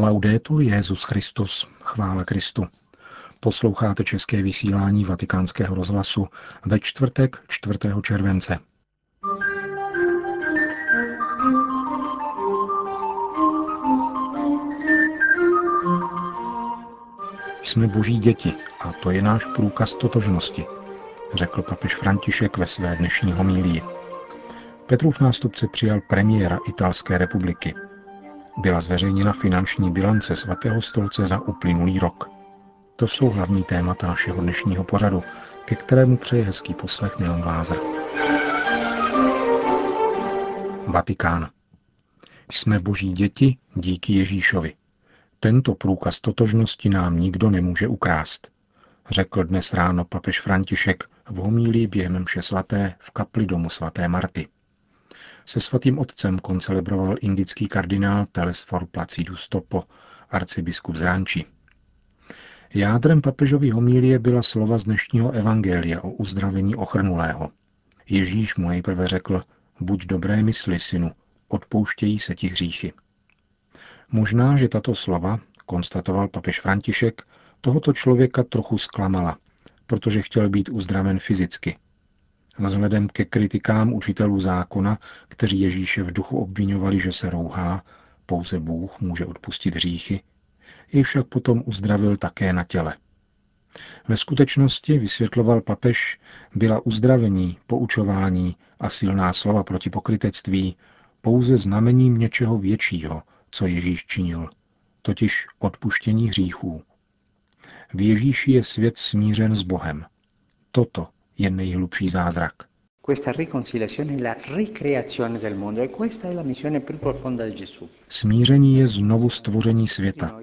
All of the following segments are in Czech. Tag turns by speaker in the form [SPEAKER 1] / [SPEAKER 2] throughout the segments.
[SPEAKER 1] Laudetur Jezus Christus, chvála Kristu. Posloucháte české vysílání Vatikánského rozhlasu ve čtvrtek 4. července. Jsme boží děti a to je náš průkaz totožnosti, řekl papež František ve své dnešní homílii. Petrův nástupce přijal premiéra Italské republiky. Byla zveřejněna finanční bilance svatého stolce za uplynulý rok. To jsou hlavní témata našeho dnešního pořadu, ke kterému přeje hezký poslech Milan Glázer. Vatikán. Jsme boží děti díky Ježíšovi. Tento průkaz totožnosti nám nikdo nemůže ukrást, řekl dnes ráno papež František v homílii během mše svaté v kapli domu svaté Marty. Se svatým otcem koncelebroval indický kardinál Telesfor Placidus Topo, arcibiskup z Ránči. Jádrem papežovy homílie byla slova z dnešního evangelia o uzdravení ochrnulého. Ježíš mu nejprve řekl, buď dobré mysli, synu, odpouštějí se ti hříchy. Možná, že tato slova, konstatoval papež František, tohoto člověka trochu zklamala, protože chtěl být uzdraven fyzicky. Vzhledem ke kritikám učitelů zákona, kteří Ježíše v duchu obvinovali, že se rouhá, pouze Bůh může odpustit hříchy, jej však potom uzdravil také na těle. Ve skutečnosti, vysvětloval papež, byla uzdravení, poučování a silná slova proti pokrytectví pouze znamením něčeho většího, co Ježíš činil, totiž odpuštění hříchů. V Ježíši je svět smířen s Bohem. Toto je nejhlubší zázrak. Smíření je znovu stvoření světa.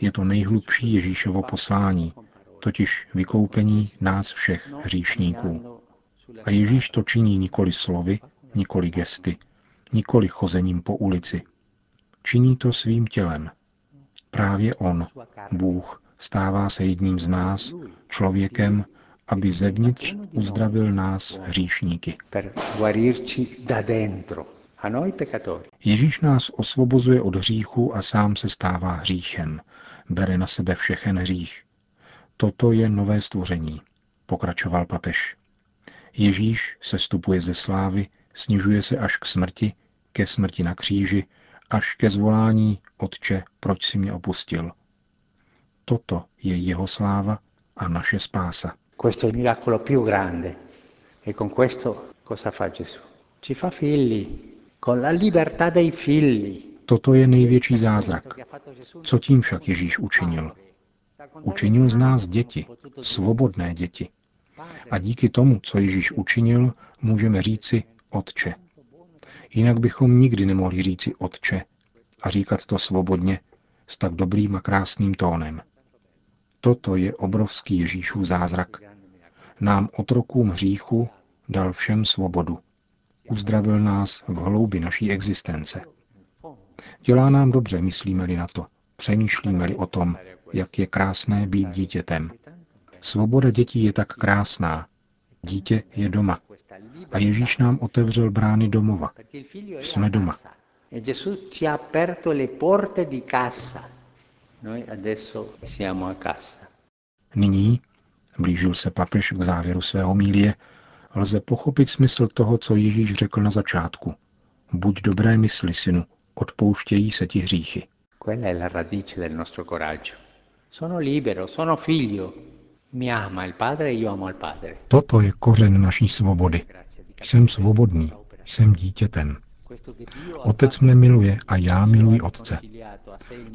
[SPEAKER 1] Je to nejhlubší Ježíšovo poslání, totiž vykoupení nás všech hříšníků. A Ježíš to činí nikoli slovy, nikoli gesty, nikoli chozením po ulici, Činí to svým tělem. Právě On, Bůh, stává se jedním z nás, člověkem, aby zevnitř uzdravil nás hříšníky. Ježíš nás osvobozuje od hříchu a sám se stává hříchem. Bere na sebe všechen hřích. Toto je nové stvoření, pokračoval papež. Ježíš se stupuje ze slávy, snižuje se až k smrti, ke smrti na kříži, až ke zvolání Otče, proč si mě opustil. Toto je jeho sláva a naše spása. Questo è il miracolo più grande. E con questo cosa fa Gesù? Ci fa figli, con la libertà dei figli. Toto je největší zázrak. Co tím však Ježíš učinil? Učinil z nás děti, svobodné děti. A díky tomu, co Ježíš učinil, můžeme říci Otče. Jinak bychom nikdy nemohli říci Otče a říkat to svobodně s tak dobrým a krásným tónem. Toto je obrovský Ježíšův zázrak. Nám otrokům hříchu dal všem svobodu. Uzdravil nás v hloubi naší existence. Dělá nám dobře, myslíme-li na to, přemýšlíme-li o tom, jak je krásné být dítětem. Svoboda dětí je tak krásná. Dítě je doma. A Ježíš nám otevřel brány domova. Jsme doma. Nyní, blížil se papež k závěru svého mílie, lze pochopit smysl toho, co Ježíš řekl na začátku. Buď dobré mysli, synu, odpouštějí se ti hříchy. Quella è la radice del nostro coraggio. Sono libero, sono figlio. Mi ama il padre e io amo il padre. Toto je kořen naší svobody. Jsem svobodný, jsem dítětem. Otec mne miluje a já miluji Otce.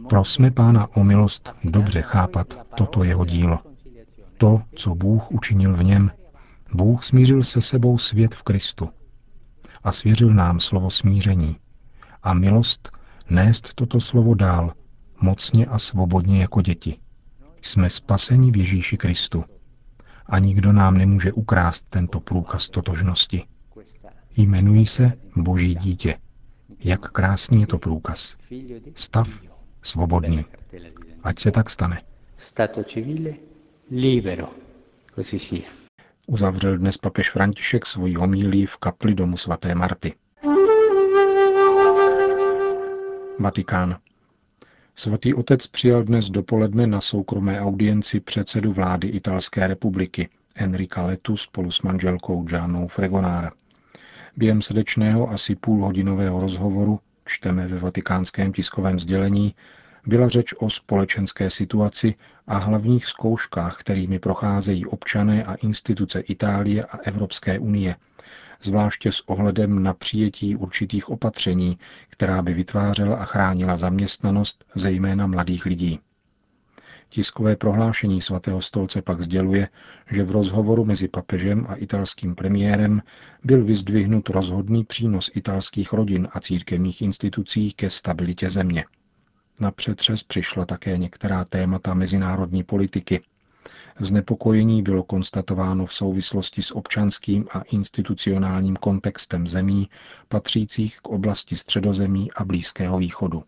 [SPEAKER 1] Prosme Pána o milost dobře chápat toto jeho dílo. To, co Bůh učinil v něm, Bůh smířil se sebou svět v Kristu a svěřil nám slovo smíření a milost nést toto slovo dál, mocně a svobodně jako děti. Jsme spaseni v Ježíši Kristu a nikdo nám nemůže ukrást tento průkaz totožnosti. Jmenují se Boží dítě. Jak krásný je to průkaz. Stav svobodný. Ať se tak stane. Stato civile libero. Così sia. Uzavřel dnes papež František svoji homílí v kapli domu svaté Marty. Vatikán. Svatý otec přijal dnes dopoledne na soukromé audienci předsedu vlády Italské republiky Enrika Letu spolu s manželkou Giannou Fregonára. Během srdečného asi půlhodinového rozhovoru, čteme ve vatikánském tiskovém sdělení, byla řeč o společenské situaci a hlavních zkouškách, kterými procházejí občané a instituce Itálie a Evropské unie, zvláště s ohledem na přijetí určitých opatření, která by vytvářela a chránila zaměstnanost zejména mladých lidí. Tiskové prohlášení svatého stolce pak sděluje, že v rozhovoru mezi papežem a italským premiérem byl vyzdvihnut rozhodný přínos italských rodin a církevních institucí ke stabilitě země. Na přetřes přišla také některá témata mezinárodní politiky. Znepokojení bylo konstatováno v souvislosti s občanským a institucionálním kontextem zemí patřících k oblasti středozemí a Blízkého východu.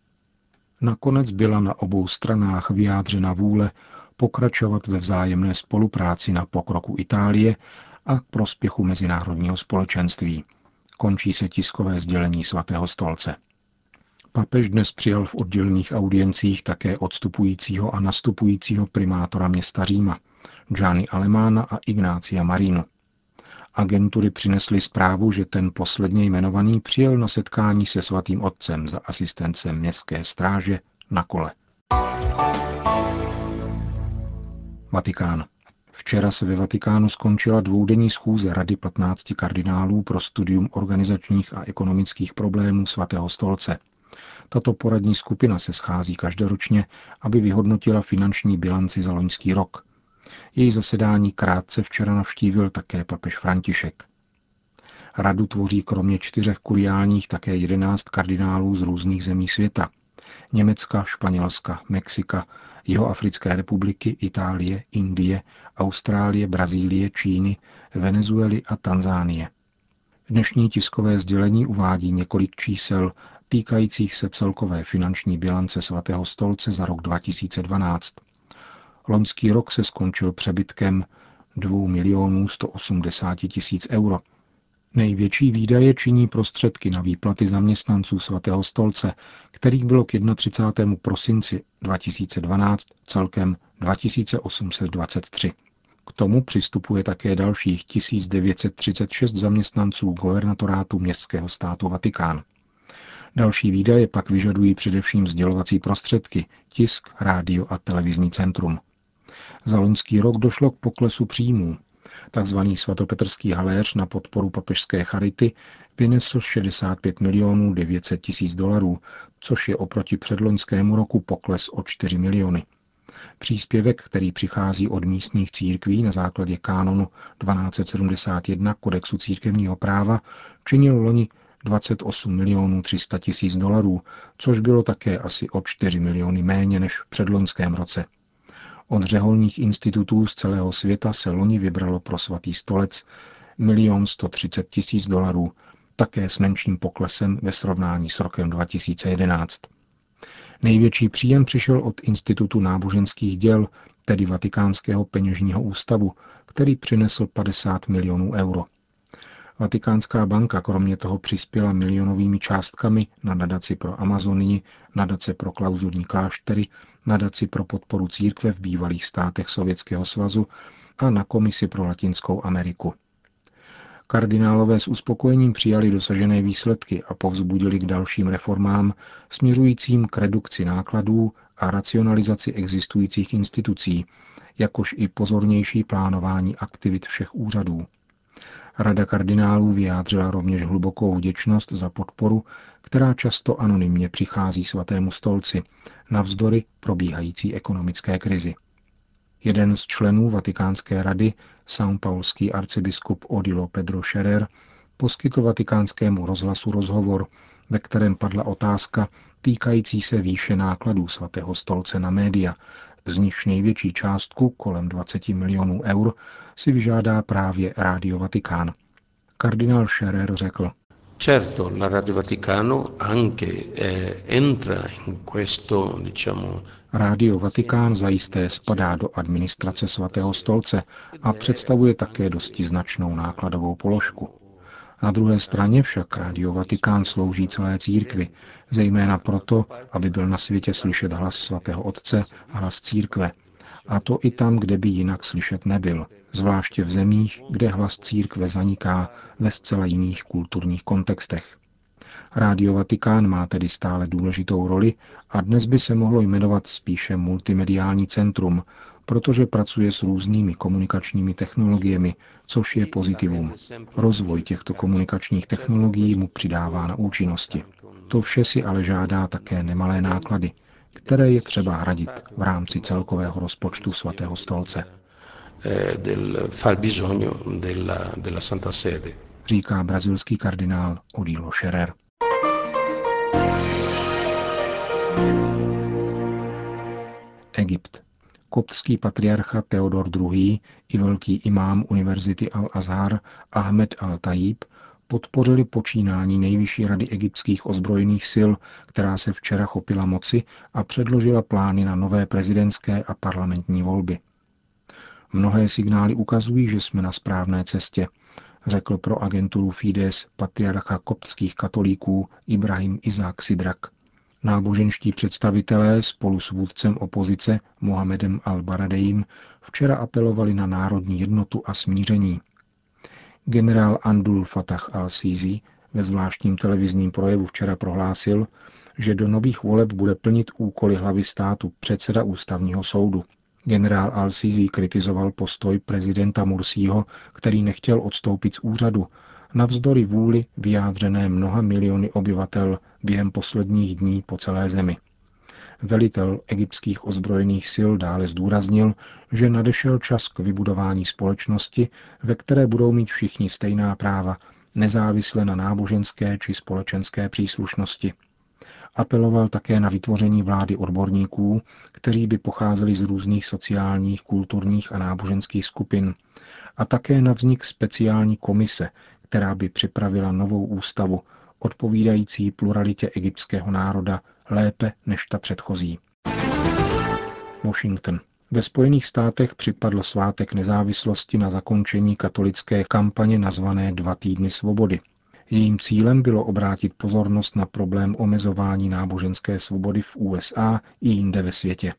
[SPEAKER 1] Nakonec byla na obou stranách vyjádřena vůle pokračovat ve vzájemné spolupráci na pokroku Itálie a k prospěchu mezinárodního společenství. Končí se tiskové sdělení svatého stolce. Papež dnes přijal v oddělených audiencích také odstupujícího a nastupujícího primátora města Říma, Gianni Alemána a Ignácia Marinu. Agentury přinesly zprávu, že ten posledně jmenovaný přijel na setkání se svatým otcem za asistence městské stráže na kole. Vatikán. Včera se ve Vatikánu skončila dvoudenní schůze Rady 15 kardinálů pro studium organizačních a ekonomických problémů svatého stolce – tato poradní skupina se schází každoročně, aby vyhodnotila finanční bilanci za loňský rok. Její zasedání krátce včera navštívil také papež František. Radu tvoří kromě čtyřech kuriálních také jedenáct kardinálů z různých zemí světa. Německa, Španělska, Mexika, Jihoafrické republiky, Itálie, Indie, Austrálie, Brazílie, Číny, Venezuely a Tanzánie. Dnešní tiskové sdělení uvádí několik čísel týkajících se celkové finanční bilance svatého stolce za rok 2012. Loňský rok se skončil přebytkem 2 milionů 180 tisíc euro. Největší výdaje činí prostředky na výplaty zaměstnanců svatého stolce, kterých bylo k 31. prosinci 2012 celkem 2823. K tomu přistupuje také dalších 1936 zaměstnanců guvernatorátu městského státu Vatikán. Další výdaje pak vyžadují především sdělovací prostředky, tisk, rádio a televizní centrum. Za loňský rok došlo k poklesu příjmů. Takzvaný svatopetrský haléř na podporu papežské charity vynesl 65 milionů 900 tisíc dolarů, což je oproti předloňskému roku pokles o 4 miliony. Příspěvek, který přichází od místních církví na základě kánonu 1271 kodexu církevního práva, činil loni 28 milionů 300 tisíc dolarů, což bylo také asi o 4 miliony méně než v předloňském roce. Od řeholních institutů z celého světa se loni vybralo pro svatý stolec 1 130 tisíc dolarů, také s menším poklesem ve srovnání s rokem 2011. Největší příjem přišel od Institutu náboženských děl, tedy Vatikánského peněžního ústavu, který přinesl 50 milionů euro. Vatikánská banka kromě toho přispěla milionovými částkami na nadaci pro Amazonii, nadace pro klauzurní kláštery, nadaci pro podporu církve v bývalých státech Sovětského svazu a na Komisi pro Latinskou Ameriku. Kardinálové s uspokojením přijali dosažené výsledky a povzbudili k dalším reformám směřujícím k redukci nákladů a racionalizaci existujících institucí, jakož i pozornější plánování aktivit všech úřadů. Rada kardinálů vyjádřila rovněž hlubokou vděčnost za podporu, která často anonymně přichází svatému stolci, navzdory probíhající ekonomické krizi. Jeden z členů Vatikánské rady, Paulský arcibiskup Odilo Pedro Scherer, poskytl vatikánskému rozhlasu rozhovor, ve kterém padla otázka týkající se výše nákladů svatého stolce na média, z nichž největší částku, kolem 20 milionů eur, si vyžádá právě Rádio Vatikán. Kardinál Scherer řekl,
[SPEAKER 2] Certo, la Radio Vaticano anche eh, entra in questo, diciamo,
[SPEAKER 1] Rádio Vatikán zajisté spadá do administrace svatého stolce a představuje také dosti značnou nákladovou položku. Na druhé straně však Radio Vatikán slouží celé církvi, zejména proto, aby byl na světě slyšet hlas svatého Otce a hlas církve, a to i tam, kde by jinak slyšet nebyl, zvláště v zemích, kde hlas církve zaniká ve zcela jiných kulturních kontextech. Rádio Vatikán má tedy stále důležitou roli a dnes by se mohlo jmenovat spíše multimediální centrum, protože pracuje s různými komunikačními technologiemi, což je pozitivum. Rozvoj těchto komunikačních technologií mu přidává na účinnosti. To vše si ale žádá také nemalé náklady, které je třeba hradit v rámci celkového rozpočtu svatého stolce. Říká brazilský kardinál Odilo Scherer. Egypt. Koptský patriarcha Theodor II. i velký imám Univerzity Al-Azhar Ahmed al-Tajib podpořili počínání Nejvyšší rady egyptských ozbrojených sil, která se včera chopila moci a předložila plány na nové prezidentské a parlamentní volby. Mnohé signály ukazují, že jsme na správné cestě, řekl pro agenturu Fides patriarcha koptských katolíků Ibrahim Izák Sidrak. Náboženští představitelé spolu s vůdcem opozice Mohamedem al-Baradejím včera apelovali na národní jednotu a smíření. Generál Andul Fatah al-Sisi ve zvláštním televizním projevu včera prohlásil, že do nových voleb bude plnit úkoly hlavy státu předseda ústavního soudu. Generál al-Sisi kritizoval postoj prezidenta Mursího, který nechtěl odstoupit z úřadu, navzdory vůli vyjádřené mnoha miliony obyvatel během posledních dní po celé zemi. Velitel egyptských ozbrojených sil dále zdůraznil, že nadešel čas k vybudování společnosti, ve které budou mít všichni stejná práva, nezávisle na náboženské či společenské příslušnosti. Apeloval také na vytvoření vlády odborníků, kteří by pocházeli z různých sociálních, kulturních a náboženských skupin, a také na vznik speciální komise, která by připravila novou ústavu, odpovídající pluralitě egyptského národa lépe než ta předchozí. Washington. Ve Spojených státech připadl svátek nezávislosti na zakončení katolické kampaně nazvané Dva týdny svobody. Jejím cílem bylo obrátit pozornost na problém omezování náboženské svobody v USA i jinde ve světě.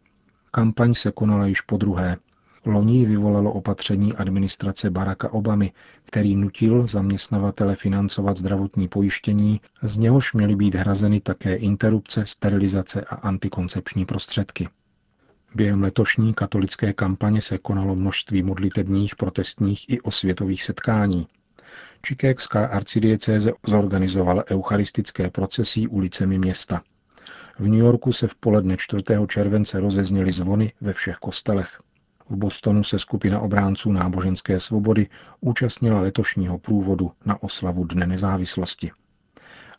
[SPEAKER 1] Kampaň se konala již po druhé Loni vyvolalo opatření administrace Baracka Obamy, který nutil zaměstnavatele financovat zdravotní pojištění, z něhož měly být hrazeny také interrupce, sterilizace a antikoncepční prostředky. Během letošní katolické kampaně se konalo množství modlitebních, protestních i osvětových setkání. Čikékská arcidiecéze zorganizovala eucharistické procesí ulicemi města. V New Yorku se v poledne 4. července rozezněly zvony ve všech kostelech. V Bostonu se skupina obránců náboženské svobody účastnila letošního průvodu na oslavu Dne nezávislosti.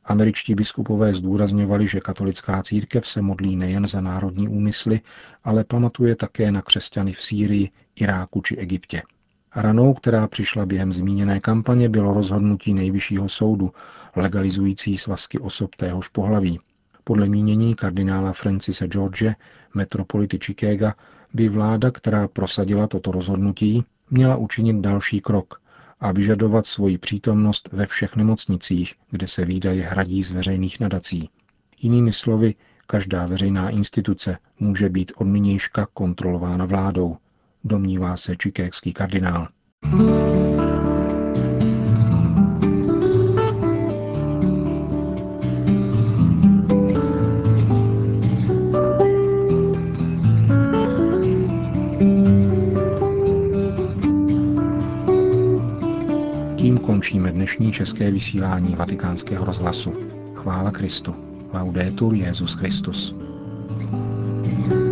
[SPEAKER 1] Američtí biskupové zdůrazňovali, že katolická církev se modlí nejen za národní úmysly, ale pamatuje také na křesťany v Sýrii, Iráku či Egyptě. Ranou, která přišla během zmíněné kampaně, bylo rozhodnutí nejvyššího soudu, legalizující svazky osob téhož pohlaví. Podle mínění kardinála Francise George, metropolity Chicaga, by vláda, která prosadila toto rozhodnutí, měla učinit další krok a vyžadovat svoji přítomnost ve všech nemocnicích, kde se výdaje hradí z veřejných nadací. Jinými slovy, každá veřejná instituce může být od nynějška kontrolována vládou, domnívá se čikékský kardinál. končíme české vysílání vatikánského rozhlasu. Chvála Kristu. Laudetur Jezus Christus. thank you